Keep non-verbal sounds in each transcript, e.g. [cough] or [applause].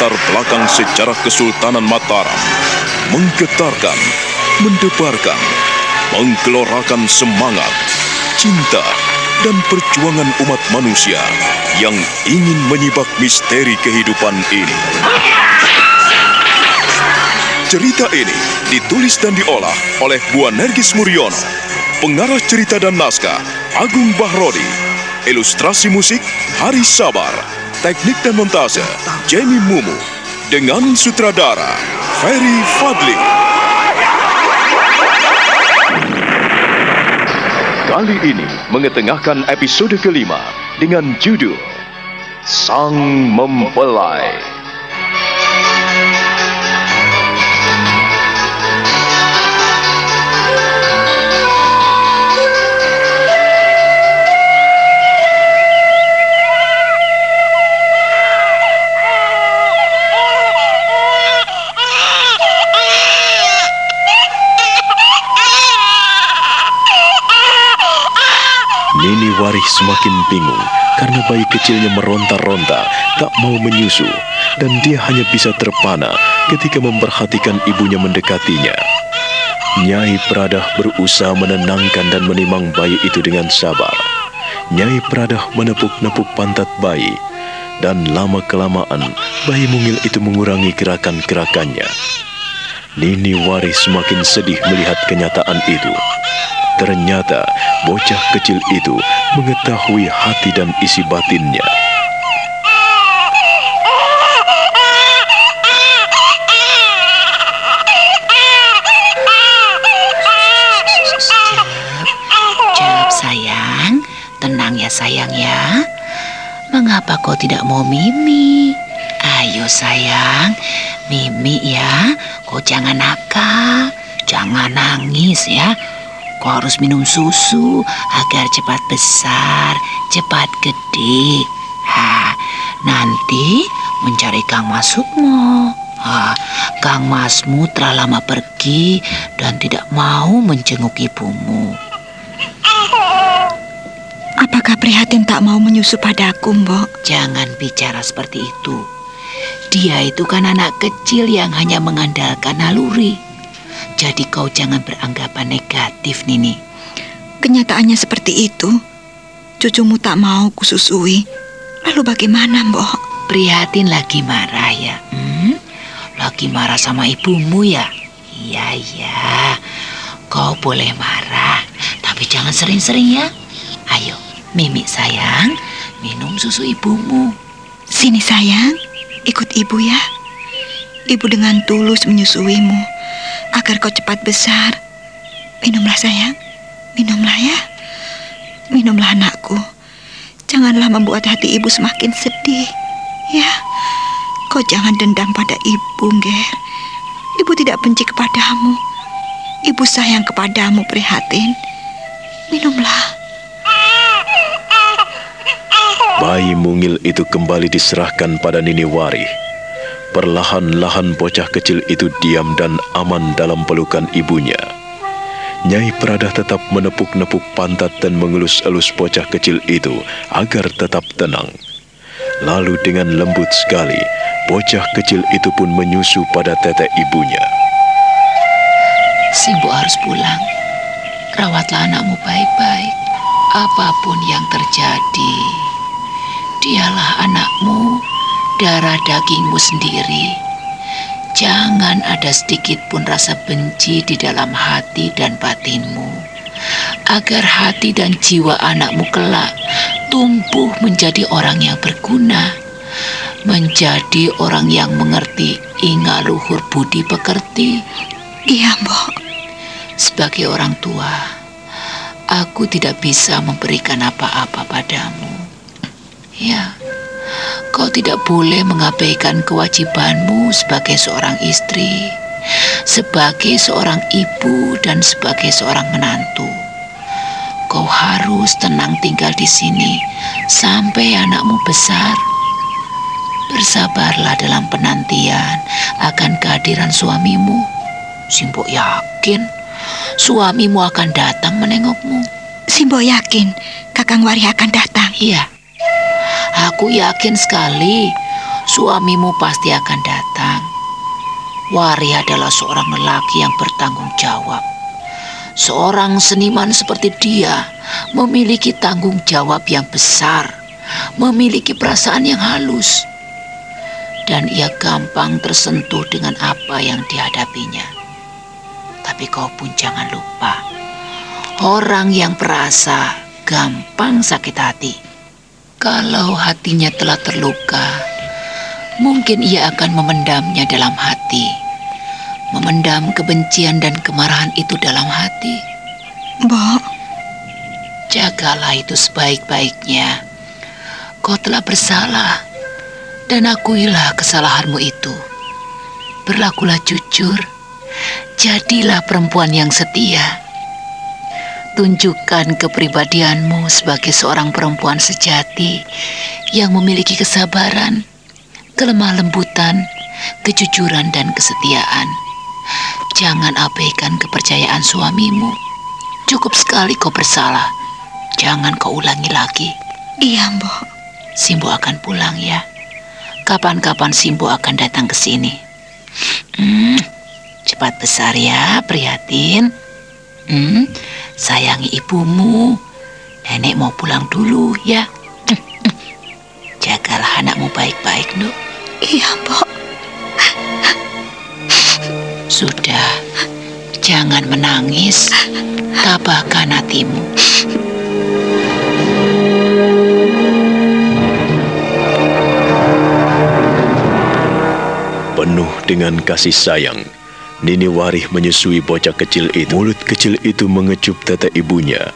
latar belakang sejarah Kesultanan Mataram, menggetarkan, mendebarkan, menggelorakan semangat, cinta, dan perjuangan umat manusia yang ingin menyibak misteri kehidupan ini. Cerita ini ditulis dan diolah oleh Bu Nergis Muriono, pengarah cerita dan naskah Agung Bahrodi, ilustrasi musik Hari Sabar, teknik dan montase Jamie Mumu, dengan sutradara Ferry Fadli. Kali ini mengetengahkan episode kelima dengan judul Sang Mempelai. Warih semakin bingung karena bayi kecilnya meronta-ronta, tak mau menyusu, dan dia hanya bisa terpana ketika memperhatikan ibunya mendekatinya. Nyai Pradah berusaha menenangkan dan menimang bayi itu dengan sabar. Nyai Pradah menepuk-nepuk pantat bayi, dan lama-kelamaan bayi mungil itu mengurangi gerakan-gerakannya. Nini Warih semakin sedih melihat kenyataan itu. Ternyata bocah kecil itu mengetahui hati dan isi batinnya. Ya sayang ya. Mengapa kau tidak mau mimi? Ayo sayang, mimi ya. Kau jangan nakal, jangan nangis ya. Kau harus minum susu agar cepat besar, cepat gede. Ha, nanti mencari Kang Masukmu. Ha, Kang Masmu telah lama pergi dan tidak mau menjenguk ibumu. Apakah prihatin tak mau menyusu padaku, Mbok? Jangan bicara seperti itu. Dia itu kan anak kecil yang hanya mengandalkan naluri. Jadi kau jangan beranggapan negatif, Nini. Kenyataannya seperti itu. Cucumu tak mau kususui. Lalu bagaimana, Mbok? Prihatin lagi marah ya? Hmm? Lagi marah sama ibumu ya? Iya, iya. Kau boleh marah, tapi jangan sering-sering ya. Ayo, Mimi sayang, minum susu ibumu. Sini sayang, ikut ibu ya. Ibu dengan tulus menyusuimu agar kau cepat besar. Minumlah sayang, minumlah ya. Minumlah anakku. Janganlah membuat hati ibu semakin sedih. Ya, kau jangan dendam pada ibu, Ger. Ibu tidak benci kepadamu. Ibu sayang kepadamu, prihatin. Minumlah. Bayi mungil itu kembali diserahkan pada Nini Warih. Perlahan-lahan bocah kecil itu diam dan aman dalam pelukan ibunya. Nyai Pradah tetap menepuk-nepuk pantat dan mengelus-elus bocah kecil itu agar tetap tenang. Lalu dengan lembut sekali, bocah kecil itu pun menyusu pada tete ibunya. Simbo harus pulang. Rawatlah anakmu baik-baik. Apa pun yang terjadi, dialah anakmu, darah dagingmu sendiri. Jangan ada sedikit pun rasa benci di dalam hati dan batinmu. Agar hati dan jiwa anakmu kelak tumbuh menjadi orang yang berguna. Menjadi orang yang mengerti ingat luhur budi pekerti. Iya, Mbok. Sebagai orang tua, aku tidak bisa memberikan apa-apa padamu. Ya, kau tidak boleh mengabaikan kewajibanmu sebagai seorang istri, sebagai seorang ibu, dan sebagai seorang menantu. Kau harus tenang tinggal di sini sampai anakmu besar. Bersabarlah dalam penantian akan kehadiran suamimu. Simbo yakin suamimu akan datang menengokmu. Simbo yakin Kakang Wari akan datang. Iya, aku yakin sekali suamimu pasti akan datang. Wari adalah seorang lelaki yang bertanggung jawab. Seorang seniman seperti dia memiliki tanggung jawab yang besar, memiliki perasaan yang halus, dan ia gampang tersentuh dengan apa yang dihadapinya. Tapi kau pun jangan lupa, orang yang perasa gampang sakit hati. Kalau hatinya telah terluka, mungkin ia akan memendamnya dalam hati. Memendam kebencian dan kemarahan itu dalam hati. Mbok, Jagalah itu sebaik-baiknya. Kau telah bersalah dan akuilah kesalahanmu itu. Berlakulah jujur. Jadilah perempuan yang setia. Tunjukkan kepribadianmu sebagai seorang perempuan sejati yang memiliki kesabaran, kelemah lembutan, kejujuran dan kesetiaan. Jangan abaikan kepercayaan suamimu. Cukup sekali kau bersalah. Jangan kau ulangi lagi. iya Mbok. Simbo akan pulang ya. Kapan-kapan Simbo akan datang ke sini. Hmm, cepat besar ya, prihatin. Hmm, sayangi ibumu. Nenek mau pulang dulu ya. Jagalah anakmu baik-baik, Nuk. Iya Mbok. Sudah, jangan menangis. Tabahkan hatimu. Penuh dengan kasih sayang, Nini Warih menyusui bocah kecil itu. Mulut kecil itu mengecup tete ibunya.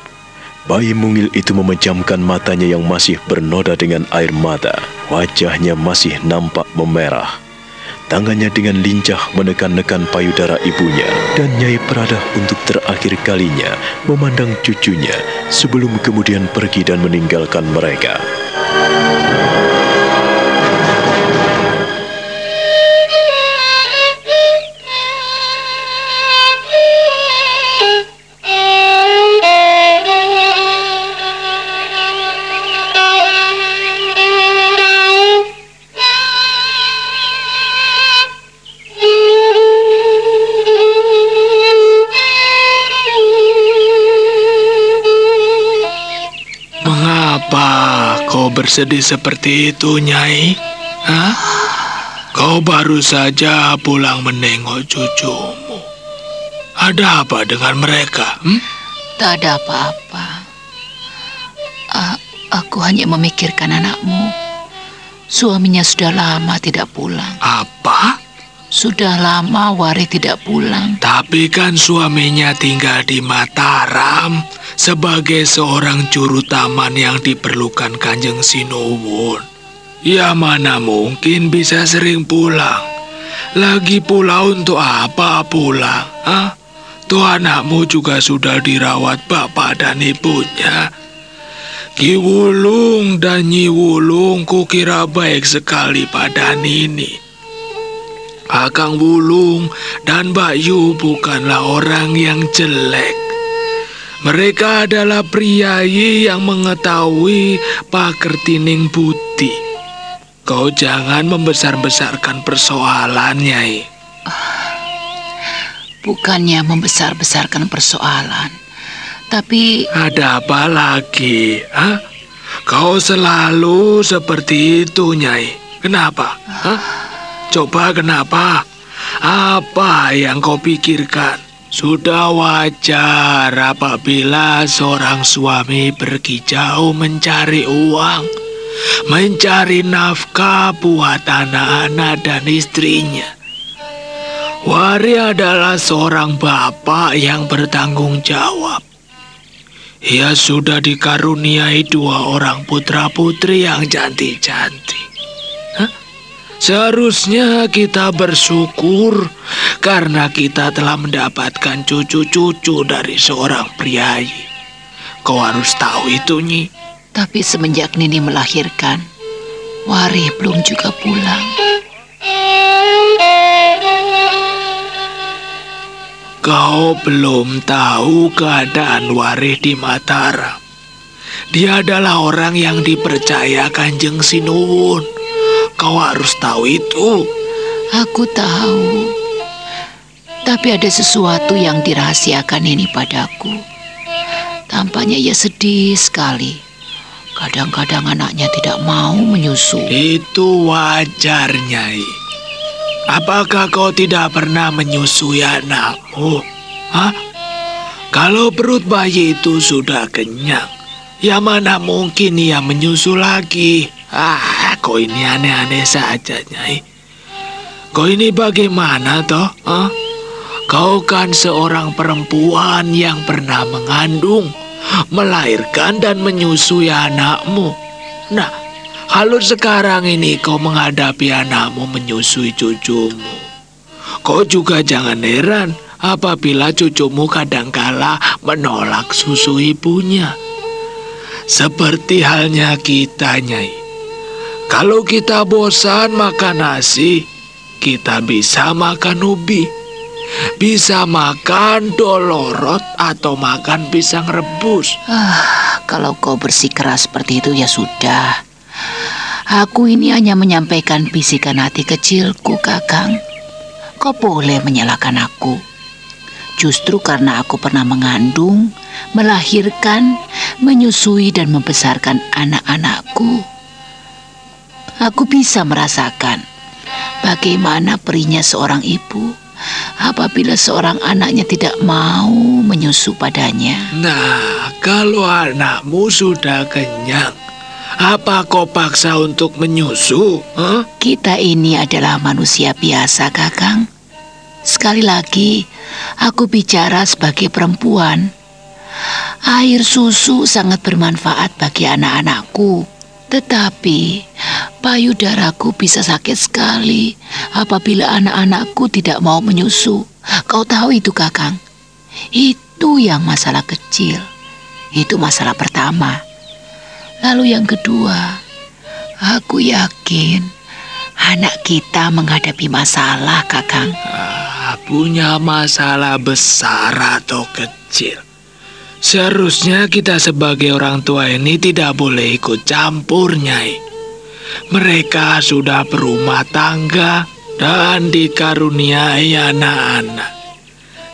Bayi mungil itu memejamkan matanya yang masih bernoda dengan air mata. Wajahnya masih nampak memerah. Tangannya dengan lincah menekan-nekan payudara ibunya. Dan Nyai Prada untuk terakhir kalinya memandang cucunya sebelum kemudian pergi dan meninggalkan mereka. Bersedih seperti itu, Nyai? Hah? Kau baru saja pulang menengok cucumu. Ada apa dengan mereka? Hmm? Tak ada apa-apa. Aku hanya memikirkan anakmu. Suaminya sudah lama tidak pulang. Apa? Sudah lama Wari tidak pulang. Tapi kan suaminya tinggal di Mataram sebagai seorang juru taman yang diperlukan Kanjeng Sinuwun. Ya mana mungkin bisa sering pulang. Lagi pula untuk apa pulang? Hah? Tuh anakmu juga sudah dirawat bapak dan ibunya. Ki Wulung dan Nyi Wulung kukira baik sekali pada Nini. Akang Wulung dan Mbak Yu bukanlah orang yang jelek. Mereka adalah priayi yang mengetahui pakertining budi. Kau jangan membesar-besarkan persoalan, Nyai. Bukannya membesar-besarkan persoalan. Tapi Ada apa lagi? Hah? Kau selalu seperti itu, Nyai. Kenapa? Hah? Coba kenapa? Apa yang kau pikirkan? Sudah wajar apabila seorang suami pergi jauh mencari uang, mencari nafkah buat anak-anak dan istrinya. Wari adalah seorang bapak yang bertanggung jawab. Ia sudah dikaruniai dua orang putra-putri yang cantik-cantik. Seharusnya kita bersyukur karena kita telah mendapatkan cucu-cucu dari seorang priayi. Kau harus tahu itu, Nyi. tapi semenjak Nini melahirkan, Wari belum juga pulang. Kau belum tahu keadaan Warih di Mataram. Dia adalah orang yang dipercaya Kanjeng Sinuwun. Kau harus tahu itu? Aku tahu. Tapi ada sesuatu yang dirahasiakan ini padaku. Tampaknya ia sedih sekali. Kadang-kadang anaknya tidak mau menyusu. Itu wajar, Nyai. Apakah kau tidak pernah menyusui anakmu? Hah? Kalau perut bayi itu sudah kenyang, ya mana mungkin ia menyusu lagi? Ah, kau ini aneh-aneh saja, Nyai. Kau ini bagaimana toh? Hah? Kau kan seorang perempuan yang pernah mengandung, melahirkan dan menyusui anakmu. Nah, kalau sekarang ini kau menghadapi anakmu menyusui cucumu, kau juga jangan heran apabila cucumu kadangkala menolak susu ibunya. Seperti halnya kita, Nyai. Kalau kita bosan makan nasi, kita bisa makan ubi. Bisa makan dolorot atau makan pisang rebus. Ah, kalau kau bersikeras seperti itu ya sudah. Aku ini hanya menyampaikan bisikan hati kecilku, Kakang. Kau boleh menyalahkan aku. Justru karena aku pernah mengandung, melahirkan, menyusui dan membesarkan anak-anakku. Aku bisa merasakan bagaimana perihnya seorang ibu apabila seorang anaknya tidak mau menyusu padanya. Nah, kalau anakmu sudah kenyang, apa kau paksa untuk menyusu? Huh? Kita ini adalah manusia biasa, Kakang. Sekali lagi, aku bicara sebagai perempuan. Air susu sangat bermanfaat bagi anak-anakku. Tetapi payudaraku bisa sakit sekali apabila anak-anakku tidak mau menyusu. Kau tahu itu, Kakang? Itu yang masalah kecil. Itu masalah pertama. Lalu yang kedua, aku yakin anak kita menghadapi masalah, Kakang. Ah, punya masalah besar atau kecil. Seharusnya kita sebagai orang tua ini tidak boleh ikut campur, Nyai. Mereka sudah berumah tangga dan dikaruniai anak-anak.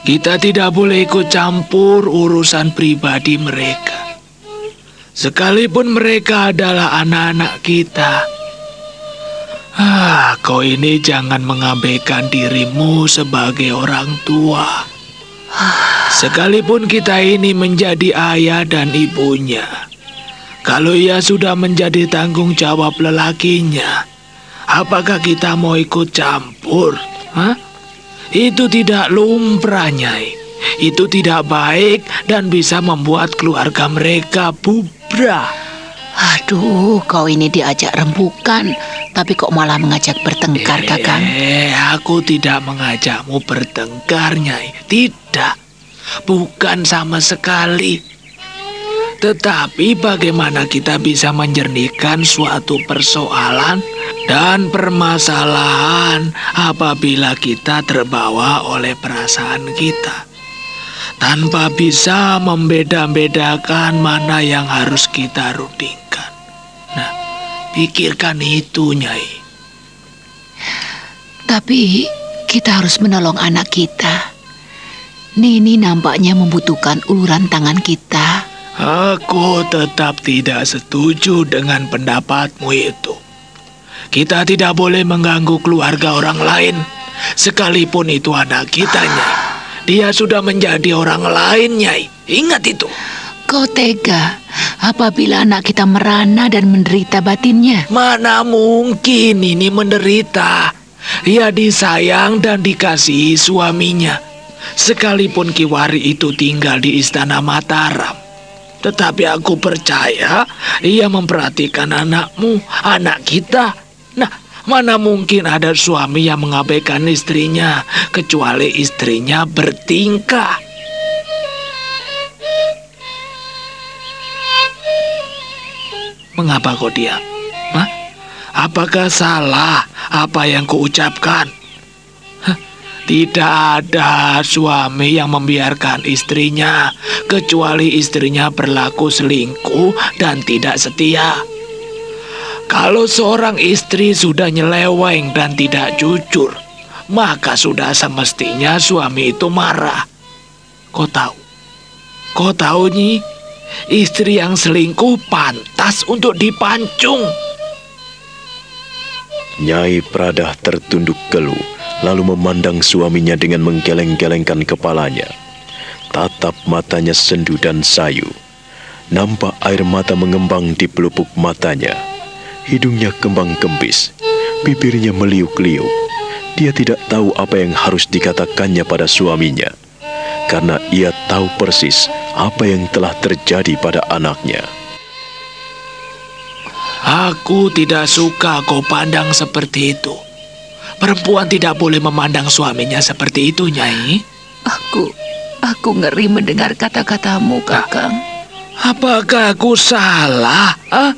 Kita tidak boleh ikut campur urusan pribadi mereka. Sekalipun mereka adalah anak-anak kita. Ah, kau ini jangan mengabaikan dirimu sebagai orang tua. Sekalipun kita ini menjadi ayah dan ibunya, kalau ia sudah menjadi tanggung jawab lelakinya, apakah kita mau ikut campur? Hah? Itu tidak lumrah, Nyai. Itu tidak baik dan bisa membuat keluarga mereka bubrah. Aduh, kau ini diajak rembukan, tapi kok malah mengajak bertengkar, Kakang? Eh, aku tidak mengajakmu bertengkar, Nyai. Tidak. Bukan sama sekali. Tetapi bagaimana kita bisa menjernihkan suatu persoalan dan permasalahan apabila kita terbawa oleh perasaan kita? Tanpa bisa membeda-bedakan mana yang harus kita rundingkan. Pikirkan itu, Nyai. Tapi kita harus menolong anak kita. Nini nampaknya membutuhkan uluran tangan kita. Aku tetap tidak setuju dengan pendapatmu itu. Kita tidak boleh mengganggu keluarga orang lain, sekalipun itu anak kita, Nyai. Dia sudah menjadi orang lain, Nyai. Ingat itu. Kau tega apabila anak kita merana dan menderita batinnya. Mana mungkin ini menderita. Ia disayang dan dikasihi suaminya. Sekalipun Kiwari itu tinggal di istana Mataram. Tetapi aku percaya ia memperhatikan anakmu, anak kita. Nah, mana mungkin ada suami yang mengabaikan istrinya, kecuali istrinya bertingkah. Mengapa kau diam? Hah? Apakah salah apa yang kuucapkan? Tidak ada suami yang membiarkan istrinya kecuali istrinya berlaku selingkuh dan tidak setia. Kalau seorang istri sudah nyeleweng dan tidak jujur, maka sudah semestinya suami itu marah. Kau tahu? Kau tahu, Nyi? Istri yang selingkuh pantas untuk dipancung. Nyai Pradah tertunduk keluh, lalu memandang suaminya dengan menggeleng-gelengkan kepalanya. Tatap matanya sendu dan sayu. Nampak air mata mengembang di pelupuk matanya. Hidungnya kembang kempis, bibirnya meliuk-liuk. Dia tidak tahu apa yang harus dikatakannya pada suaminya, karena ia tahu persis apa yang telah terjadi pada anaknya. Aku tidak suka kau pandang seperti itu. Perempuan tidak boleh memandang suaminya seperti itu, Nyai. Aku, aku ngeri mendengar kata-katamu, Kakang. Apakah aku salah? Ah?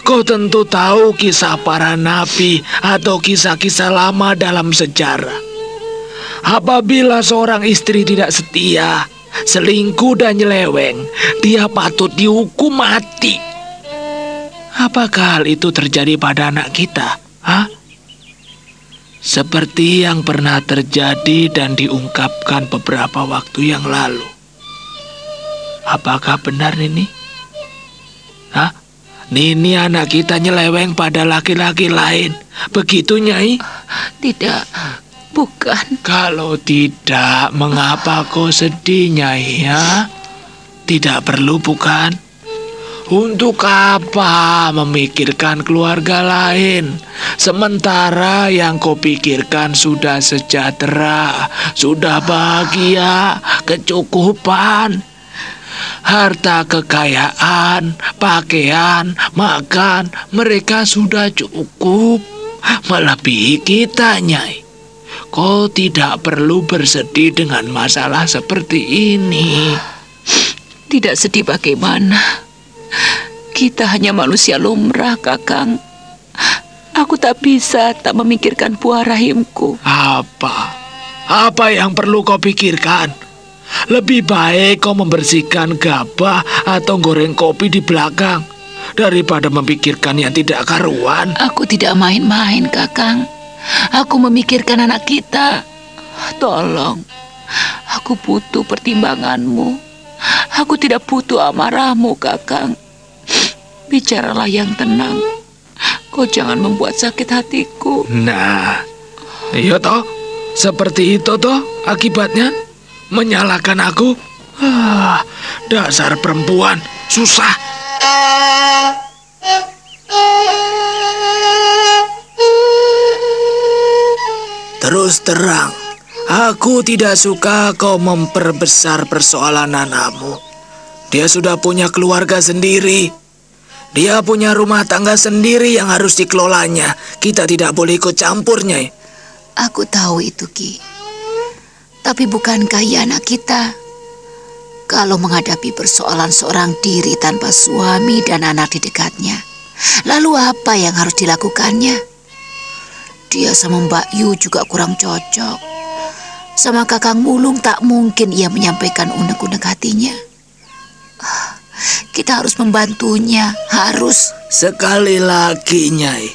Kau tentu tahu kisah para nabi atau kisah-kisah lama dalam sejarah. Apabila seorang istri tidak setia, selingkuh dan nyeleweng, dia patut dihukum mati. Apakah hal itu terjadi pada anak kita? Hah? Seperti yang pernah terjadi dan diungkapkan beberapa waktu yang lalu. Apakah benar Nini? Hah? Nini anak kita nyeleweng pada laki-laki lain. Begitu Nyai? Tidak, bukan. Kalau tidak, mengapa kau sedih Nyai ya? Tidak perlu bukan? Untuk apa memikirkan keluarga lain? Sementara yang kau pikirkan sudah sejahtera, sudah bahagia, kecukupan. Harta kekayaan, pakaian, makan, mereka sudah cukup. Melebihi kita, Nyai. Kau tidak perlu bersedih dengan masalah seperti ini. Tidak sedih bagaimana? Kita hanya manusia lumrah, Kakang. Aku tak bisa tak memikirkan buah rahimku. Apa? Apa yang perlu kau pikirkan? Lebih baik kau membersihkan gabah atau goreng kopi di belakang daripada memikirkan yang tidak karuan. Aku tidak main-main, Kakang. Aku memikirkan anak kita. Tolong, aku butuh pertimbanganmu. Aku tidak butuh amarahmu, Kakang. Bicaralah yang tenang. Kau jangan membuat sakit hatiku. Nah, iya toh. Seperti itu toh akibatnya. Menyalahkan aku. Ah, dasar perempuan. Susah. Terus terang, aku tidak suka kau memperbesar persoalan anakmu. Dia sudah punya keluarga sendiri. Dia punya rumah tangga sendiri yang harus dikelolanya. Kita tidak boleh ikut campurnya. Aku tahu itu, Ki. Tapi bukankah ia anak kita? Kalau menghadapi persoalan seorang diri tanpa suami dan anak di dekatnya, lalu apa yang harus dilakukannya? Dia sama Mbak Yu juga kurang cocok. Sama Kakang Mulung tak mungkin ia menyampaikan unek-unek hatinya. Kita harus membantunya, harus. Sekali lagi, Nyai.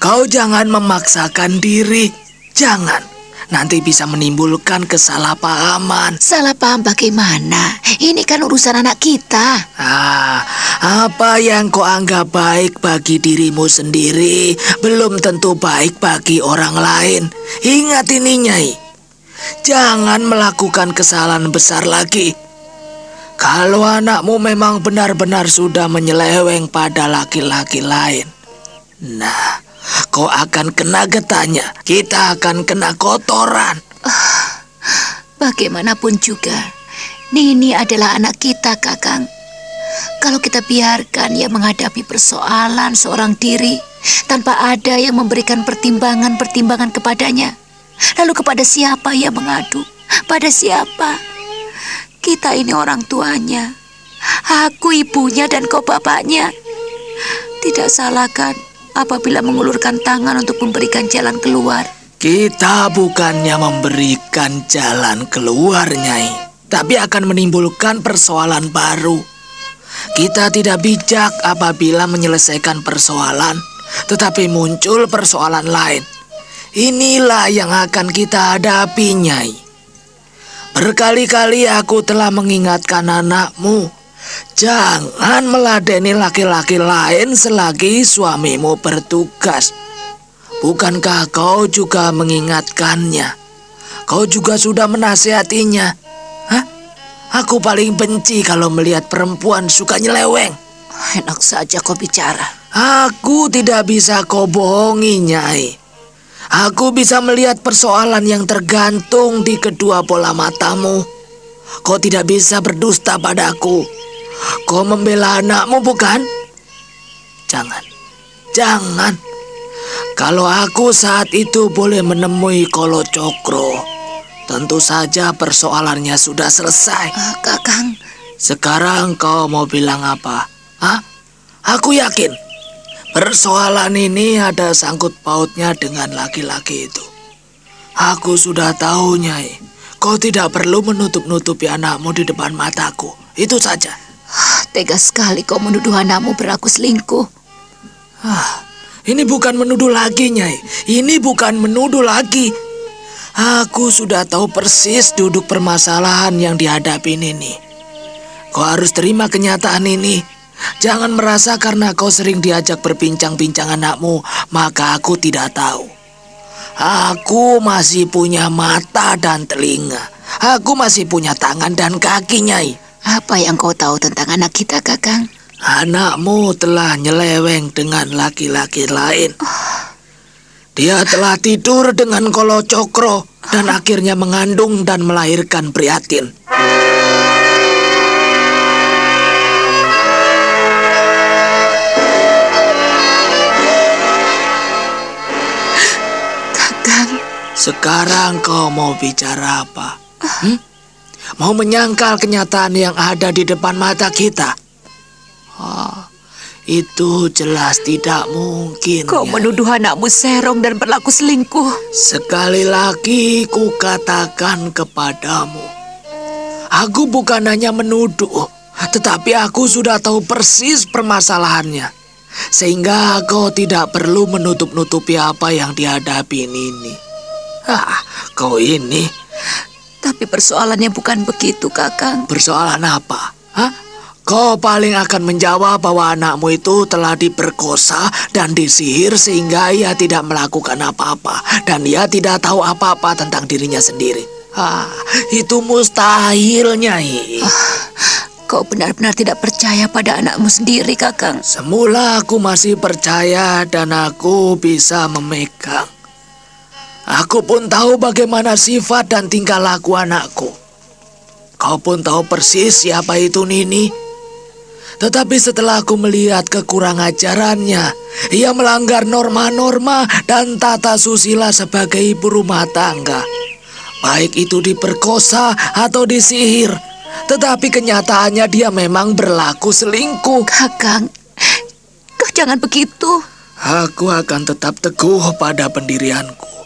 Kau jangan memaksakan diri. Jangan. Nanti bisa menimbulkan kesalahpahaman. Salah paham bagaimana? Ini kan urusan anak kita. Ah, apa yang kau anggap baik bagi dirimu sendiri belum tentu baik bagi orang lain. Ingat ini, Nyai. Jangan melakukan kesalahan besar lagi. Kalau anakmu memang benar-benar sudah menyeleweng pada laki-laki lain, nah, kau akan kena getahnya. Kita akan kena kotoran. Bagaimanapun juga, Nini adalah anak kita, Kakang. Kalau kita biarkan ia menghadapi persoalan seorang diri tanpa ada yang memberikan pertimbangan-pertimbangan kepadanya, lalu kepada siapa ia mengadu? Pada siapa? Kita ini orang tuanya. Aku ibunya dan kau bapaknya. Tidak salah kan apabila mengulurkan tangan untuk memberikan jalan keluar. Kita bukannya memberikan jalan keluar, Nyai. Tapi akan menimbulkan persoalan baru. kita tidak bijak apabila menyelesaikan persoalan, tetapi muncul persoalan lain. Inilah yang akan kita hadapi, Nyai. Berkali-kali aku telah mengingatkan anakmu, jangan meladeni laki-laki lain selagi suamimu bertugas. Bukankah kau juga mengingatkannya? Kau juga sudah menasihatinya. Hah? Aku paling benci kalau melihat perempuan suka nyeleweng. Enak saja kau bicara. Aku tidak bisa kau bohongi, Nyai. Aku bisa melihat persoalan yang tergantung di kedua bola matamu. Kau tidak bisa berdusta padaku. Kau membela anakmu, bukan? Jangan, jangan. Kalau aku saat itu boleh menemui Kolo Cokro, tentu saja persoalannya sudah selesai. Uh, kakang. Sekarang kau mau bilang apa? Hah? Aku yakin persoalan ini ada sangkut pautnya dengan laki-laki itu. Aku sudah tahu, Nyai. Kau tidak perlu menutup-nutupi anakmu di depan mataku. Itu saja. Tega sekali kau menuduh anakmu berlaku selingkuh. Ah, ini bukan menuduh lagi, Nyai. Ini bukan menuduh lagi. Aku sudah tahu persis duduk permasalahan yang dihadapi ini. Kau harus terima kenyataan ini. Jangan merasa karena kau sering diajak berbincang-bincang anakmu, maka aku tidak tahu. Aku masih punya mata dan telinga. Aku masih punya tangan dan kaki, Nyai. Apa yang kau tahu tentang anak kita, Kakang? Anakmu telah nyeleweng dengan laki-laki lain. Dia telah tidur dengan Kolo Cokro dan akhirnya mengandung dan melahirkan Priatin. Kakang, Sekarang kau mau bicara apa? Hmm? Mau menyangkal kenyataan yang ada di depan mata kita? Oh, itu jelas tidak mungkin. kau Nyai. menuduh anakmu serong dan berlaku selingkuh. Sekali lagi ku katakan kepadamu, aku bukan hanya menuduh, tetapi aku sudah tahu persis permasalahannya. Sehingga kau tidak perlu menutup-nutupi apa yang dihadapi ini. Hah, kau ini Tapi persoalannya bukan begitu, Kakang. persoalan apa? Hah? Kau paling akan menjawab bahwa anakmu itu telah diperkosa dan disihir sehingga ia tidak melakukan apa-apa dan ia tidak tahu apa-apa tentang dirinya sendiri. Ah, itu mustahil, Nyai. Kau benar-benar tidak percaya pada anakmu sendiri, Kakang. Semula aku masih percaya dan aku bisa memegang. Aku pun tahu bagaimana sifat dan tingkah laku anakku. Kau pun tahu persis siapa itu Nini. Tetapi setelah aku melihat kekurang ajarannya, ia melanggar norma-norma dan tata susila sebagai ibu rumah tangga. Baik itu diperkosa atau disihir, tetapi kenyataannya dia memang berlaku selingkuh. Kakang, kau jangan begitu. Aku akan tetap teguh pada pendirianku.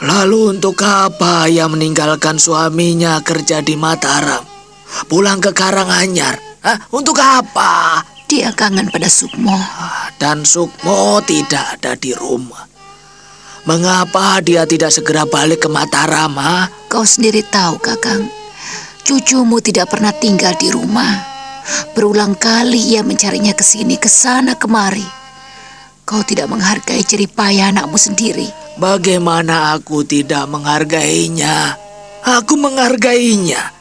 Lalu untuk apa ia meninggalkan suaminya kerja di Mataram? Pulang ke Karanganyar? Hah? Untuk apa? Dia kangen pada Sukmo. Ah, Dan Sukmo tidak ada di rumah. Mengapa dia tidak segera balik ke Mataram? ha? Kau sendiri tahu, Kakang. Cucumu tidak pernah tinggal di rumah. Berulang kali ia mencarinya ke sini, ke sana, kemari. Kau tidak menghargai jerih payah anakmu sendiri. Bagaimana aku tidak menghargainya? Aku menghargainya.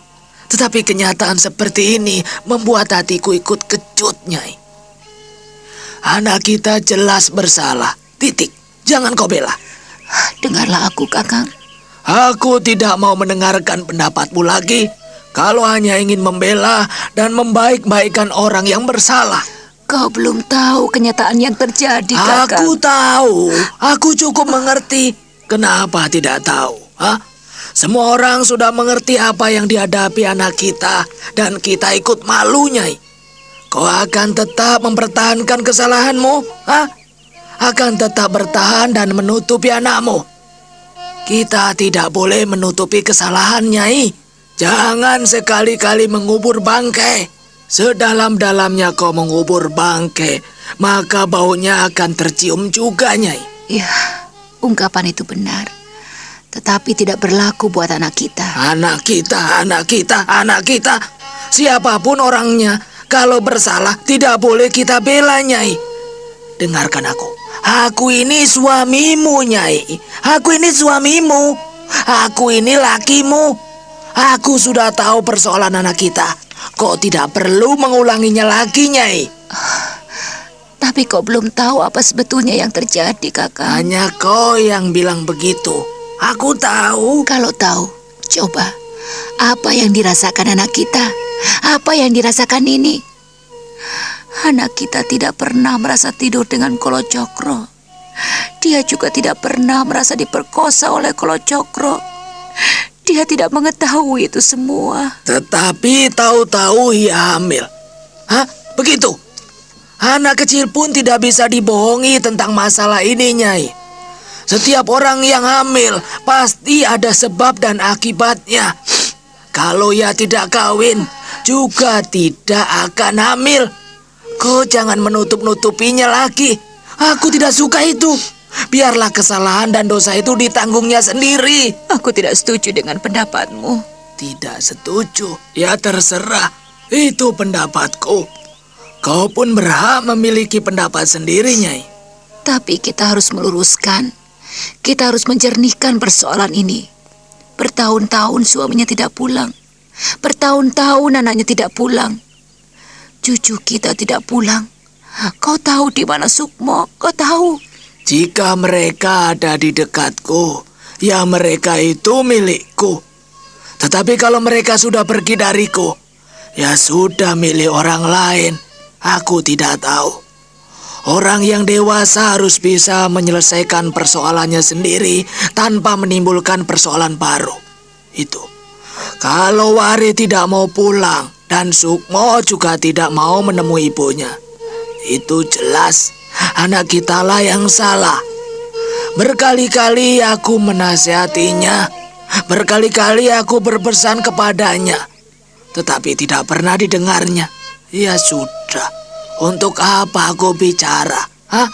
Tetapi kenyataan seperti ini membuat hatiku ikut kecut, Nyai. Anak kita jelas bersalah. Titik. Jangan kau bela. Dengarlah aku, Kakang. Aku tidak mau mendengarkan pendapatmu lagi. Kalau hanya ingin membela dan membaik-baikan orang yang bersalah. Kau belum tahu kenyataan yang terjadi, Kakang. Aku tahu, aku cukup mengerti. Kenapa tidak tahu? Hah? Semua orang sudah mengerti apa yang dihadapi anak kita dan kita ikut malu, Nyai. Kau akan tetap mempertahankan kesalahanmu? Hah? Akan tetap bertahan dan menutupi anakmu. Kita tidak boleh menutupi kesalahan, Nyai. Jangan sekali-kali mengubur bangkai. Sedalam-dalamnya kau mengubur bangke, maka baunya akan tercium juga, Nyai. Ya, ungkapan itu benar. Tetapi tidak berlaku buat anak kita. Anak kita, anak kita, anak kita. Siapa pun orangnya, kalau bersalah tidak boleh kita bela, Nyai. Dengarkan aku. Aku ini suamimu, Nyai. Aku ini suamimu. Aku ini lakimu. Aku sudah tahu persoalan anak kita. Kok tidak perlu mengulanginya lagi, Nyai? Tapi kau belum tahu apa sebetulnya yang terjadi, kakak. Hanya kau yang bilang begitu. Aku tahu. Kalau tahu, coba. Apa yang dirasakan anak kita? Apa yang dirasakan ini? Anak kita tidak pernah merasa tidur dengan Kolo Cokro. Dia juga tidak pernah merasa diperkosa oleh Kolo Cokro. Dia tidak mengetahui itu semua. Tetapi tahu-tahu ia hamil. Hah? Begitu? Anak kecil pun tidak bisa dibohongi tentang masalah ini, Nyai. Setiap orang yang hamil pasti ada sebab dan akibatnya. Kalau ia tidak kawin, juga tidak akan hamil. Kau jangan menutup-nutupinya lagi. Aku tidak suka itu. Biarlah kesalahan dan dosa itu ditanggungnya sendiri. Aku tidak setuju dengan pendapatmu. Tidak setuju? Ya terserah. Itu pendapatku. Kau pun berhak memiliki pendapat sendiri, Nyai. Tapi kita harus meluruskan kita harus menjernihkan persoalan ini. Bertahun-tahun suaminya tidak pulang. Bertahun-tahun anaknya tidak pulang. Cucu kita tidak pulang. Kau tahu di mana Sukmo? Kau tahu? Jika mereka ada di dekatku, ya mereka itu milikku. Tetapi kalau mereka sudah pergi dariku, ya sudah milik orang lain. Aku tidak tahu. Orang yang dewasa harus bisa menyelesaikan persoalannya sendiri tanpa menimbulkan persoalan baru. Itu. Kalau Wari tidak mau pulang dan Sukmo juga tidak mau menemui ibunya. Itu jelas anak kita lah yang salah. Berkali-kali aku menasihatinya. Berkali-kali aku berpesan kepadanya. Tetapi tidak pernah didengarnya. Ya sudah. Untuk apa aku bicara? Hah?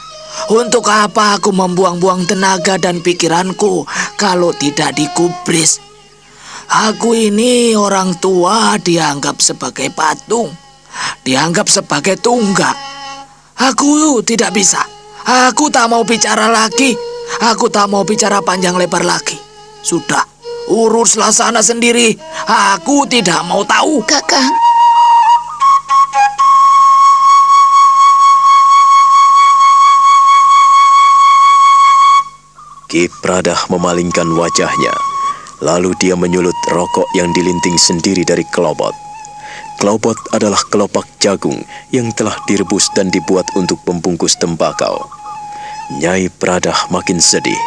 Untuk apa aku membuang-buang tenaga dan pikiranku kalau tidak dikubris? Aku ini orang tua dianggap sebagai patung, dianggap sebagai tunggak. Aku tidak bisa. Aku tak mau bicara lagi. Aku tak mau bicara panjang lebar lagi. Sudah, uruslah sana sendiri. Aku tidak mau tahu. Kakak, Ki Pradah memalingkan wajahnya, lalu dia menyulut rokok yang dilinting sendiri dari kelobot. Kelobot adalah kelopak jagung yang telah direbus dan dibuat untuk pembungkus tembakau. Nyai Pradah makin sedih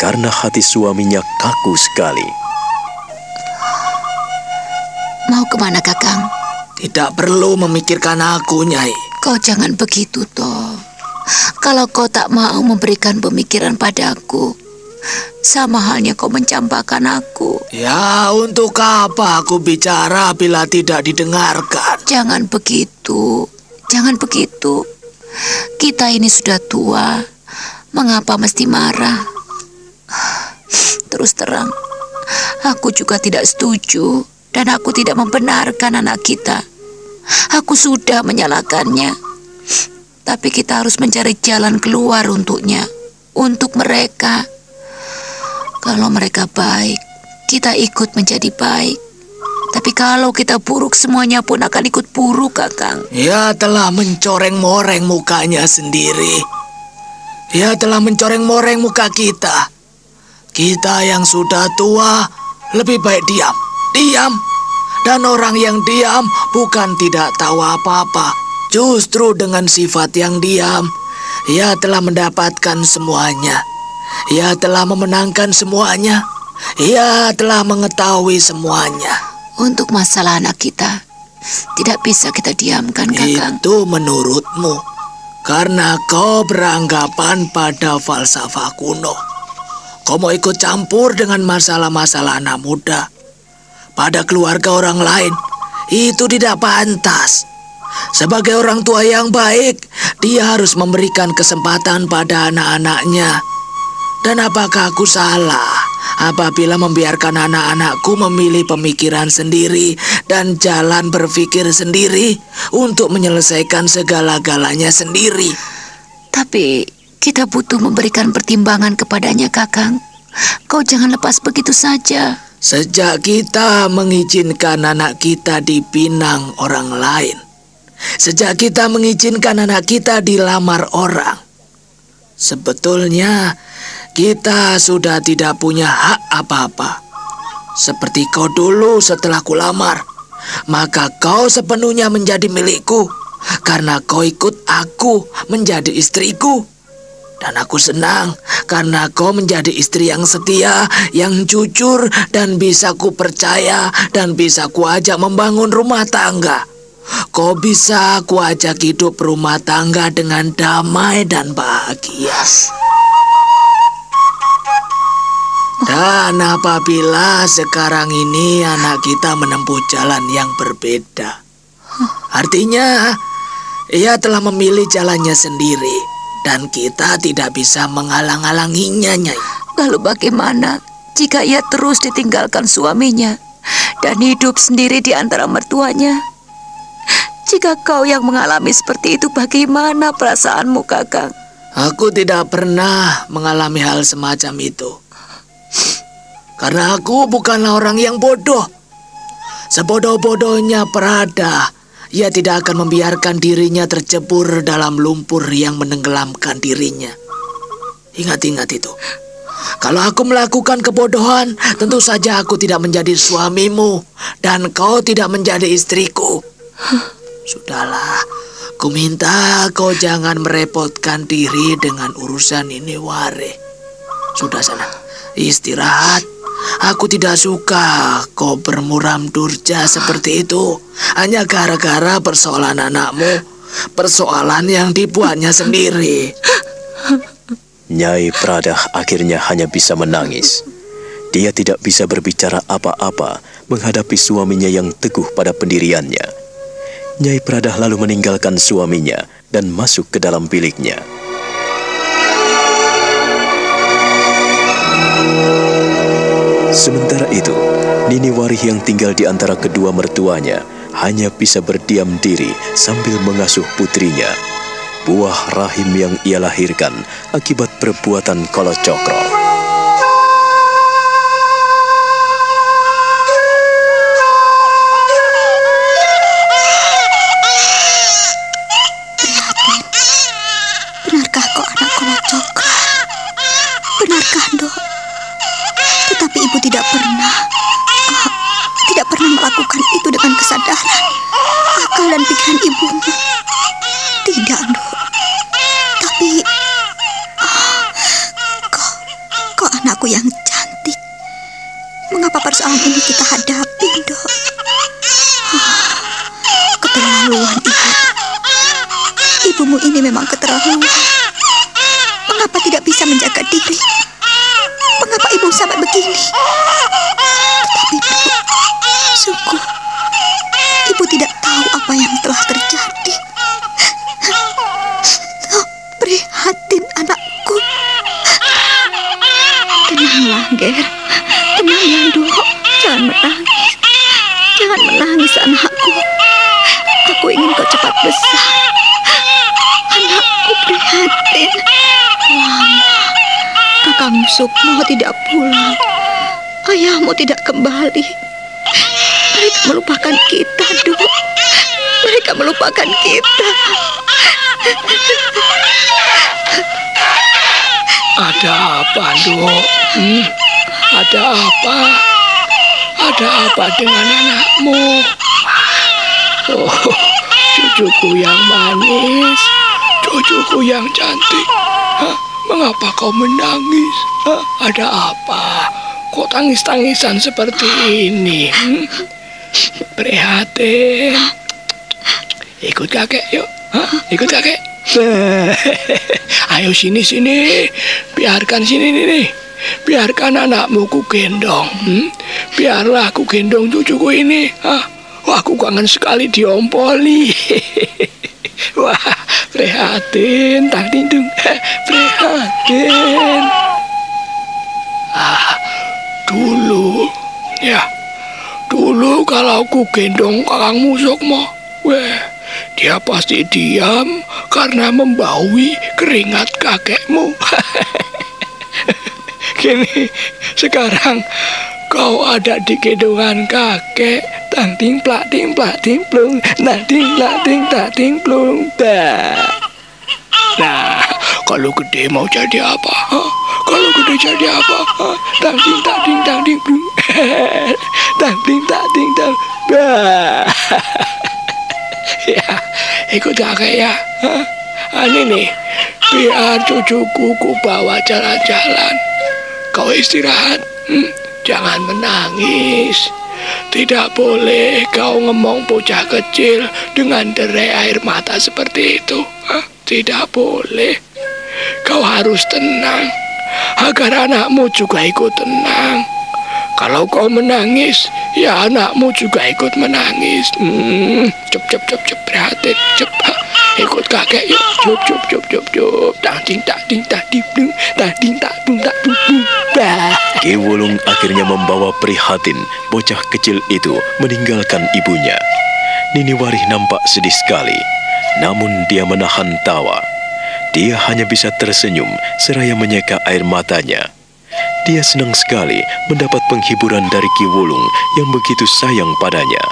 karena hati suaminya kaku sekali. Mau ke mana kakang? Tidak perlu memikirkan aku, Nyai. Kau jangan begitu, toh. Kalau kau tak mau memberikan pemikiran padaku, sama halnya kau mencampakkan aku. Ya, untuk apa aku bicara bila tidak didengarkan? Jangan begitu. Jangan begitu. Kita ini sudah tua. Mengapa mesti marah? Terus terang, aku juga tidak setuju dan aku tidak membenarkan anak kita. Aku sudah menyalahkannya. Tapi kita harus mencari jalan keluar untuknya, untuk mereka. Kalau mereka baik, kita ikut menjadi baik. Tapi kalau kita buruk, semuanya pun akan ikut buruk, Kakang. Ia telah mencoreng-moreng mukanya sendiri. Ia telah mencoreng-moreng muka kita. Kita yang sudah tua lebih baik diam. Diam. Dan orang yang diam bukan tidak tahu apa-apa. Justru dengan sifat yang diam, ia telah mendapatkan semuanya. Ia telah memenangkan semuanya. Ia telah mengetahui semuanya. Untuk masalah anak kita, tidak bisa kita diamkan, Kakang. Itu menurutmu. Karena kau beranggapan pada falsafah kuno. Kau mau ikut campur dengan masalah-masalah anak muda. Pada keluarga orang lain, itu tidak pantas. Sebagai orang tua yang baik, dia harus memberikan kesempatan pada anak-anaknya. Dan apakah aku salah apabila membiarkan anak-anakku memilih pemikiran sendiri dan jalan berpikir sendiri untuk menyelesaikan segala-galanya sendiri? Tapi kita butuh memberikan pertimbangan kepadanya, Kakang. Kau jangan lepas begitu saja. Sejak kita mengizinkan anak kita dipinang orang lain, sejak kita mengizinkan anak kita dilamar orang, sebetulnya kita sudah tidak punya hak apa-apa. Seperti kau dulu setelah kulamar, maka kau sepenuhnya menjadi milikku karena kau ikut aku menjadi istriku. Dan aku senang karena kau menjadi istri yang setia, yang jujur, dan bisa ku percaya dan bisa ku ajak membangun rumah tangga. Kau bisa ku ajak hidup rumah tangga dengan damai dan bahagia. Dan apabila sekarang ini anak kita menempuh jalan yang berbeda, artinya ia telah memilih jalannya sendiri dan kita tidak bisa menghalang-halanginya, Nyai. Lalu bagaimana jika ia terus ditinggalkan suaminya dan hidup sendiri di antara mertuanya? Jika kau yang mengalami seperti itu, bagaimana perasaanmu, Kakang? Aku tidak pernah mengalami hal semacam itu. Karena aku bukanlah orang yang bodoh. Sebodoh-bodohnya Prada, ia tidak akan membiarkan dirinya tercebur dalam lumpur yang menenggelamkan dirinya. Ingat-ingat itu. Kalau aku melakukan kebodohan, tentu saja aku tidak menjadi suamimu dan kau tidak menjadi istriku. Sudahlah, ku minta kau jangan merepotkan diri dengan urusan ini, Ware. Sudah sana, istirahat. Aku tidak suka kau bermuram durja seperti itu. Hanya gara-gara persoalan anakmu. Persoalan yang dibuatnya sendiri. Nyai Pradah akhirnya hanya bisa menangis. Dia tidak bisa berbicara apa-apa menghadapi suaminya yang teguh pada pendiriannya. Nyai Pradah lalu meninggalkan suaminya dan masuk ke dalam biliknya. Sementara itu, Nini Warih yang tinggal di antara kedua mertuanya hanya bisa berdiam diri sambil mengasuh putrinya, buah rahim yang ia lahirkan akibat perbuatan Kolo akal dan pikiran ibumu. Tidak, Dok. Tapi, ah, kau, kau anakku yang cantik. Mengapa persoalan ini kita hadapi, Dok? Ah, keterlaluan ibu. Ibumu ini memang keterlaluan. Mengapa tidak bisa menjaga diri? Mengapa ibu sampai begini? Melupakan kita. Ada apa, Dok? Hmm? Ada apa? Ada apa dengan anakmu? Oh, cucuku yang manis, cucuku yang cantik. Hah? Mengapa kau menangis? Hah? Ada apa? Kok tangis-tangisan seperti ini? Hmm? Prihatin. Ikut kakek yuk. Hah? Ikut kakek. [laughs] Ayo sini sini. Biarkan sini nih. Biarkan anakmu ku gendong. Hmm? Biarlah aku gendong cucuku ini. Hah? Wah, aku kangen sekali diompoli. [laughs] Wah, prihatin, Tang Dindung. [laughs] Prihatin. Ah, dulu, ya, dulu kalau aku gendong kakang Musukmo, weh, dia pasti diam karena membaui keringat kakekmu. [laughs] Kini, sekarang kau ada di gendongan kakek. Tang ting plak ting plak ting plung, nah ting plak ting tak ting plung, dah. Nah, kalau gede mau jadi apa? Kalau gede jadi apa? ha? Tang ting tak ting tang ting plung, [laughs] tang ting tak ting tang, dah. [laughs] ya, ikut kakek ya. Ini nih, biar cucuku ku bawa jalan-jalan. Kau istirahat, hmm? jangan menangis. Tidak boleh kau ngomong bocah kecil dengan derai air mata seperti itu. Hah? Tidak boleh. Kau harus tenang agar anakmu juga ikut tenang. Kalau kau menangis, ya anakmu juga ikut menangis. Hmm, cep cep cep cep prihatin, cep. Ikut kakek yuk, cup cup cup cup cup. Tang ting tak ting tak ting dung, tang ting tak dung tak. Bah. Ki Wulung akhirnya membawa prihatin bocah kecil itu meninggalkan ibunya. Nini Warih nampak sedih sekali, namun dia menahan tawa. Dia hanya bisa tersenyum seraya menyeka air matanya. Dia senang sekali mendapat penghiburan dari Ki Wulung yang begitu sayang padanya.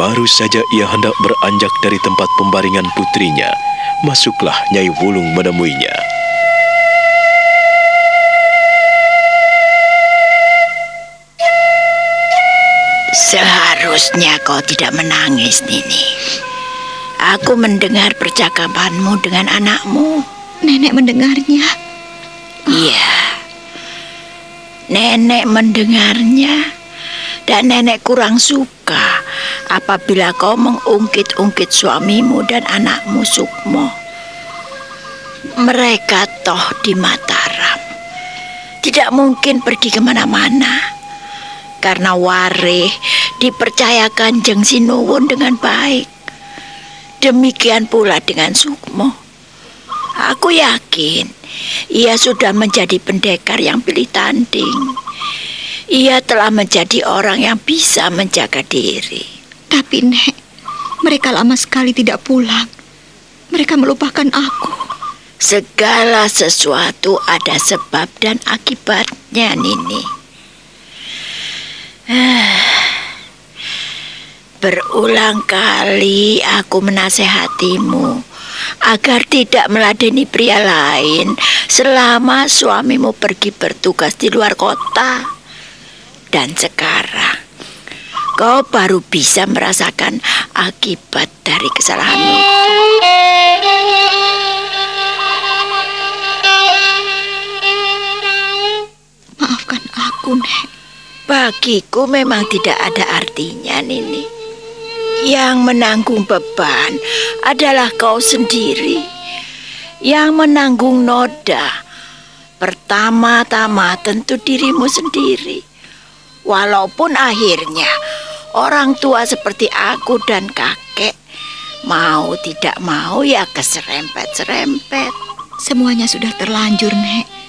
Baru saja ia hendak beranjak dari tempat pembaringan putrinya, masuklah Nyai Wulung menemuinya. Seharusnya kau tidak menangis, Nini. Aku mendengar percakapanmu dengan anakmu. Nenek mendengarnya. Iya. Nenek mendengarnya dan nenek kurang suka apabila kau mengungkit-ungkit suamimu dan anakmu Sukmo. Mereka toh di Mataram. Tidak mungkin pergi ke mana-mana. Karena Wareh dipercayakan Jeng Sinuwun dengan baik. Demikian pula dengan Sukmo. Aku yakin ia sudah menjadi pendekar yang pilih tanding. Ia telah menjadi orang yang bisa menjaga diri. Tapi Nek, mereka lama sekali tidak pulang. Mereka melupakan aku. Segala sesuatu ada sebab dan akibatnya, Nini. [sighs] Berulang kali aku menasehatimu agar tidak meladeni pria lain selama suamimu pergi bertugas di luar kota. Dan sekarang kau baru bisa merasakan akibat dari kesalahanmu. Maafkan aku, Nek. Bagiku memang tidak ada artinya, Nini. Yang menanggung beban adalah kau sendiri. Yang menanggung noda pertama-tama tentu dirimu sendiri. Walaupun akhirnya orang tua seperti aku dan kakek mau tidak mau ya keserempet-serempet. Semuanya sudah terlanjur, Nek.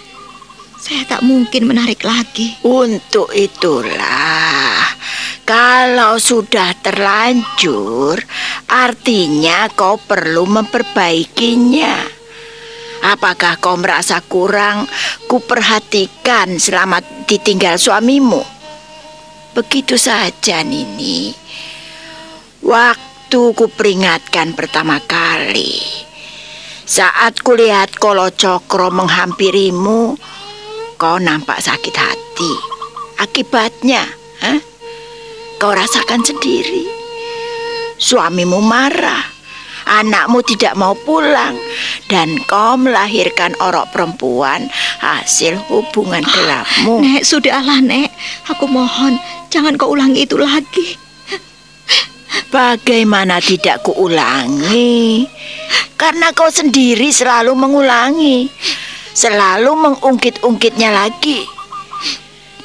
Saya tak mungkin menarik lagi. Untuk itulah, kalau sudah terlanjur, artinya kau perlu memperbaikinya. Apakah kau merasa kurang kuperhatikan selama ditinggal suamimu? Begitu saja, Nini. Waktu kuperingatkan pertama kali, saat kulihat Kolo Cokro menghampirimu, kau nampak sakit hati. Akibatnya, hah? kau rasakan sendiri. Suamimu marah, anakmu tidak mau pulang, dan kau melahirkan orok perempuan hasil hubungan gelapmu. Nek, sudahlah, Nek. Aku mohon, jangan kau ulangi itu lagi. Bagaimana tidak kuulangi? Karena kau sendiri selalu mengulangi, selalu mengungkit-ungkitnya lagi.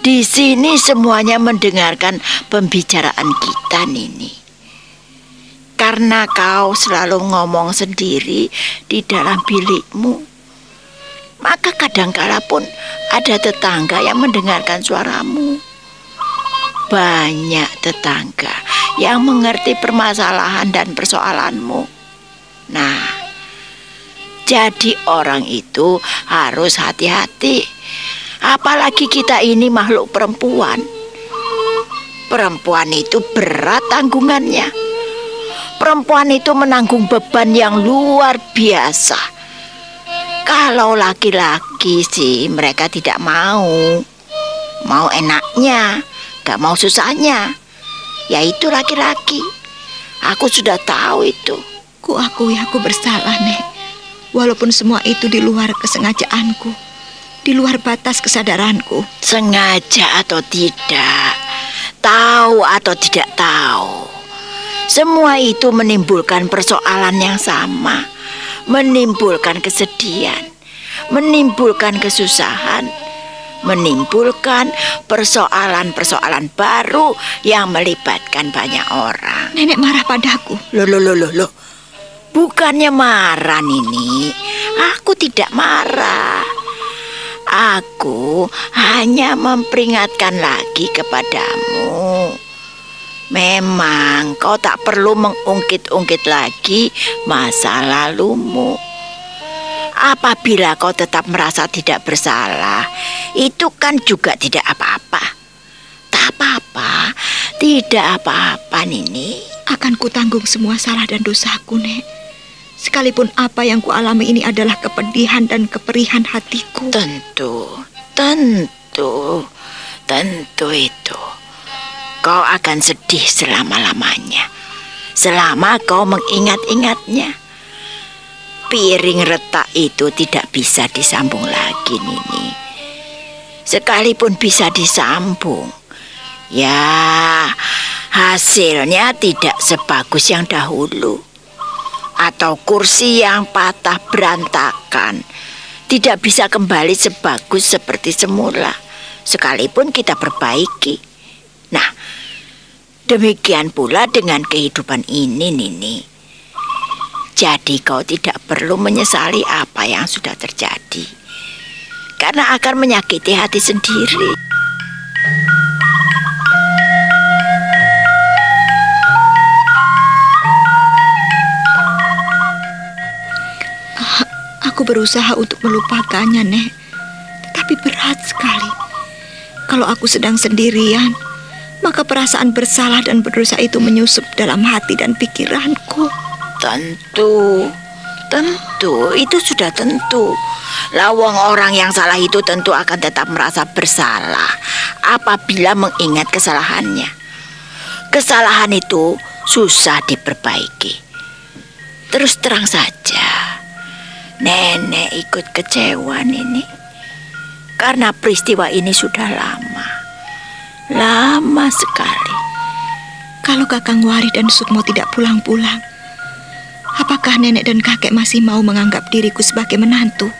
Di sini semuanya mendengarkan pembicaraan kita, Nini. karena kau selalu ngomong sendiri di dalam bilikmu. Maka kadangkala pun ada tetangga yang mendengarkan suaramu. Banyak tetangga yang mengerti permasalahan dan persoalanmu. Nah, jadi orang itu harus hati-hati. Apalagi kita ini makhluk perempuan. Perempuan itu berat tanggungannya. Perempuan itu menanggung beban yang luar biasa. Kalau laki-laki sih mereka tidak mau. Mau enaknya, gak mau susahnya. Yaitu laki-laki. Aku sudah tahu itu. Ku akui aku bersalah, Nek. Walaupun semua itu di luar kesengajaanku, di luar batas kesadaranku. Sengaja atau tidak, tahu atau tidak tahu, semua itu menimbulkan persoalan yang sama, menimbulkan kesedihan, menimbulkan kesusahan, menimbulkan persoalan-persoalan baru yang melibatkan banyak orang. Nenek marah padaku. Loh, loh, loh, loh, loh. Bukannya marah, Nini. Aku tidak marah. Aku hanya memperingatkan lagi kepadamu. Memang kau tak perlu mengungkit-ungkit lagi masa lalumu. Apabila kau tetap merasa tidak bersalah, itu kan juga tidak apa-apa. Tak apa-apa, tidak apa-apa, Nini. Akan kutanggung semua salah dan dosaku, Nek. Sekalipun apa yang kualami ini adalah kepedihan dan keperihan hatiku. Tentu, tentu, tentu itu. Kau akan sedih selama-lamanya. Selama kau mengingat-ingatnya. Piring retak itu tidak bisa disambung lagi, Nini. Sekalipun bisa disambung, ya hasilnya tidak sebagus yang dahulu atau kursi yang patah berantakan tidak bisa kembali sebagus seperti semula sekalipun kita perbaiki. Nah, demikian pula dengan kehidupan ini, Nini. Jadi kau tidak perlu menyesali apa yang sudah terjadi. Karena akan menyakiti hati sendiri. Aku berusaha untuk melupakannya, Nek. Tetapi berat sekali. Kalau aku sedang sendirian, maka perasaan bersalah dan berdosa itu menyusup dalam hati dan pikiranku. Tentu, tentu, itu sudah tentu. Lawang orang yang salah itu tentu akan tetap merasa bersalah apabila mengingat kesalahannya. Kesalahan itu susah diperbaiki. Terus terang saja, Nenek ikut kecewa ini karena peristiwa ini sudah lama. Lama sekali. Kalau Kakang Wari dan Sukmo tidak pulang-pulang, apakah nenek dan kakek masih mau menganggap diriku sebagai menantu?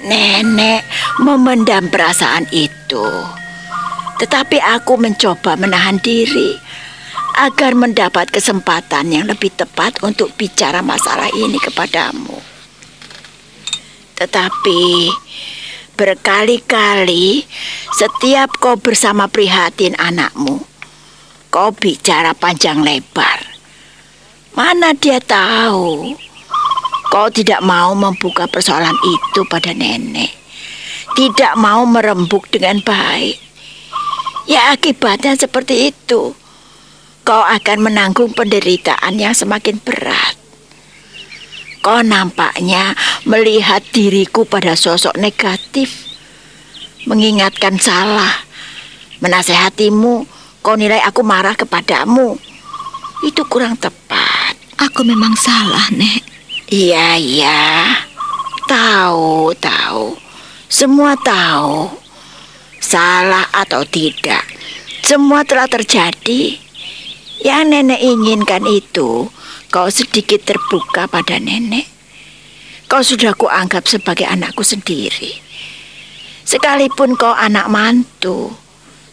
Nenek memendam perasaan itu. Tetapi aku mencoba menahan diri agar mendapat kesempatan yang lebih tepat untuk bicara masalah ini kepadamu. Tetapi berkali-kali setiap kau bersama prihatin anakmu, kau bicara panjang lebar. Mana dia tahu kau tidak mau membuka persoalan itu pada nenek. Tidak mau merembuk dengan baik. Ya akibatnya seperti itu. Kau akan menanggung penderitaan yang semakin berat. Kau nampaknya melihat diriku pada sosok negatif, mengingatkan salah, menasehatimu. Kau nilai aku marah kepadamu. Itu kurang tepat. Aku memang salah, Nek. Iya, iya. Tahu, tahu. Semua tahu. Salah atau tidak. Semua telah terjadi. Yang nenek inginkan itu Kau sedikit terbuka pada nenek. Kau sudah kuanggap sebagai anakku sendiri. Sekalipun kau anak mantu,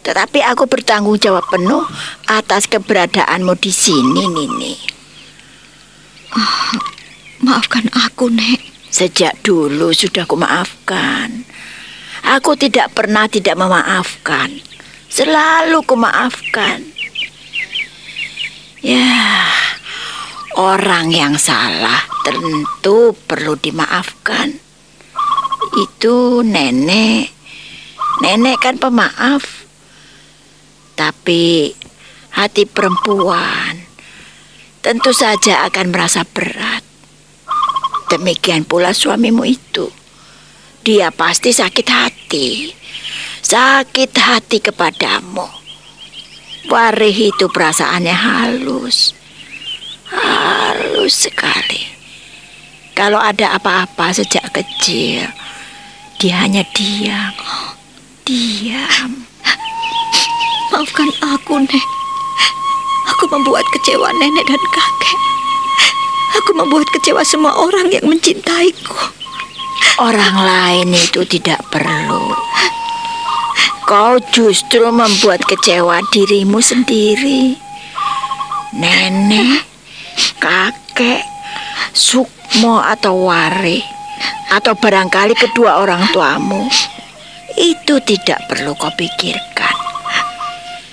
tetapi aku bertanggung jawab penuh atas keberadaanmu di sini, Nini. Maafkan aku, Nek. Sejak dulu sudah kumaafkan. Aku tidak pernah tidak memaafkan. Selalu kumaafkan. Ya, orang yang salah tentu perlu dimaafkan. Itu nenek. Nenek kan pemaaf. Tapi hati perempuan tentu saja akan merasa berat. Demikian pula suamimu itu. Dia pasti sakit hati. Sakit hati kepadamu. Warih itu perasaannya halus. Halus sekali. Kalau ada apa-apa sejak kecil, dia hanya diam. Diam. Maafkan aku, Nek. Aku membuat kecewa nenek dan kakek. Aku membuat kecewa semua orang yang mencintaiku. Orang lain itu tidak perlu. Kau justru membuat kecewa dirimu sendiri. Nenek, kakek, Sukmo atau Wari, atau barangkali kedua orang tuamu. Itu tidak perlu kau pikirkan.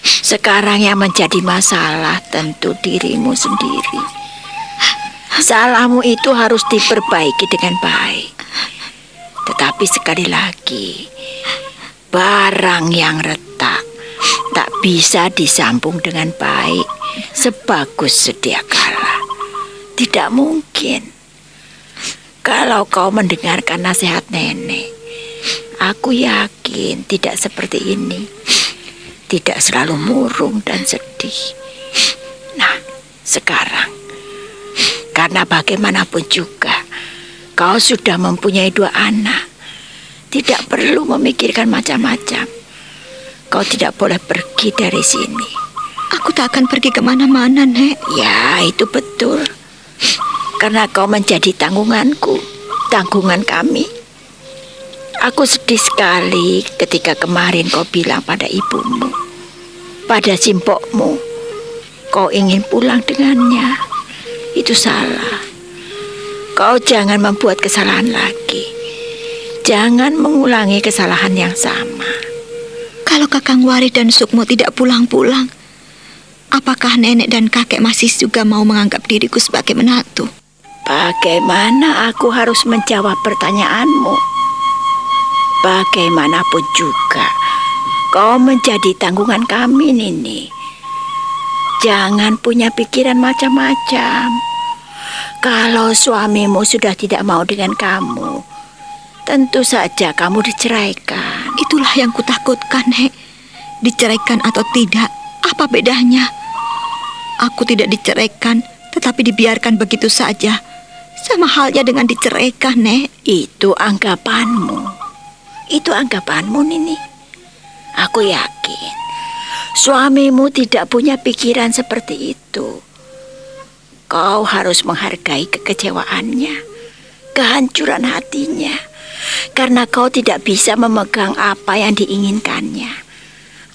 Sekarang yang menjadi masalah tentu dirimu sendiri. Salahmu itu harus diperbaiki dengan baik. Tetapi sekali lagi, barang yang retak tak bisa disambung dengan baik sebagus sedia kala. Tidak mungkin. Kalau kau mendengarkan nasihat nenek, aku yakin tidak seperti ini. Tidak selalu murung dan sedih. Nah, sekarang karena bagaimanapun juga, kau sudah mempunyai dua anak. Tidak perlu memikirkan macam-macam. Kau tidak boleh pergi dari sini. Aku tak akan pergi ke mana-mana, Nek. Ya, itu betul. Karena kau menjadi tanggunganku, tanggungan kami. Aku sedih sekali ketika kemarin kau bilang pada ibumu, pada simpokmu, kau ingin pulang dengannya. Itu salah. Kau jangan membuat kesalahan lagi. Jangan mengulangi kesalahan yang sama. Kalau Kakang Wari dan Sukmo tidak pulang-pulang, apakah nenek dan kakek masih juga mau menganggap diriku sebagai menantu? Bagaimana aku harus menjawab pertanyaanmu? Bagaimanapun juga, kau menjadi tanggungan kami, Nini. Jangan punya pikiran macam-macam. Kalau suamimu sudah tidak mau dengan kamu, tentu saja kamu diceraikan. Itulah yang kutakutkan, Nek. Diceraikan atau tidak, apa bedanya? Aku tidak diceraikan, tetapi dibiarkan begitu saja. Sama halnya dengan diceraikan, Nek. Itu anggapanmu. Itu anggapanmu, Nini. Aku yakin suamimu tidak punya pikiran seperti itu. Kau harus menghargai kekecewaannya, kehancuran hatinya, karena kau tidak bisa memegang apa yang diinginkannya,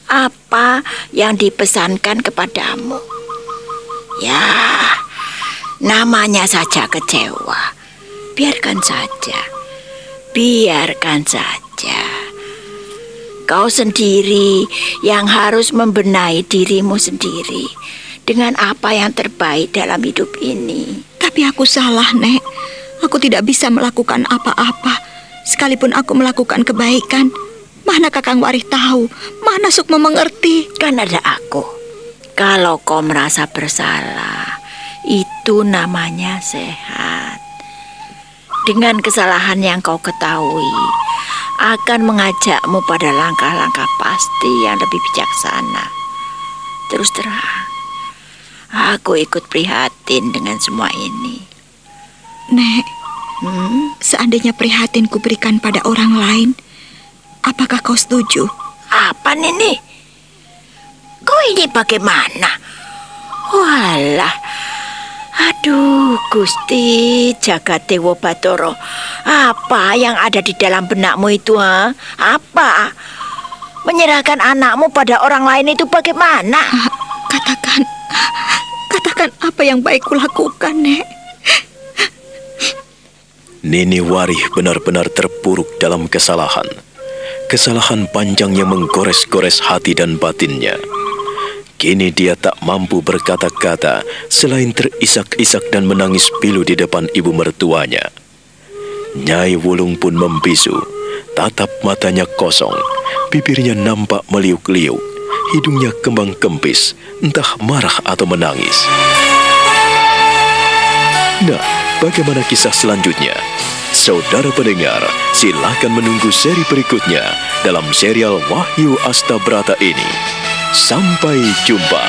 apa yang dipesankan kepadamu. Ya, namanya saja kecewa. Biarkan saja, biarkan saja. Kau sendiri yang harus membenahi dirimu sendiri dengan apa yang terbaik dalam hidup ini. Tapi aku salah, Nek. Aku tidak bisa melakukan apa-apa. Sekalipun aku melakukan kebaikan, mana Kakang Warih tahu, mana Sukmo mengerti. Kan ada aku. Kalau kau merasa bersalah, itu namanya sehat. Dengan kesalahan yang kau ketahui, akan mengajakmu pada langkah-langkah pasti yang lebih bijaksana. Terus terang, aku ikut prihatin dengan semua ini. Nek, hmm? seandainya prihatin kuberikan pada orang lain, apakah kau setuju? Apa Nini? Kau ini bagaimana? Walah, Aduh, Gusti Jagat Dewa Batoro. Apa yang ada di dalam benakmu itu, ha? Apa? Menyerahkan anakmu pada orang lain itu bagaimana? Uh, katakan, katakan apa yang baik kulakukan, Nek. Nini Warih benar-benar terpuruk dalam kesalahan. Kesalahan panjang yang menggores-gores hati dan batinnya. Kini dia tak mampu berkata-kata selain terisak-isak dan menangis pilu di depan ibu mertuanya. Nyai Wulung pun membisu, tatap matanya kosong, bibirnya nampak meliuk-liuk, hidungnya kembang kempis, entah marah atau menangis. Nah, bagaimana kisah selanjutnya? Saudara pendengar, silakan menunggu seri berikutnya dalam serial Wahyu Astabrata ini. Sampai jumpa.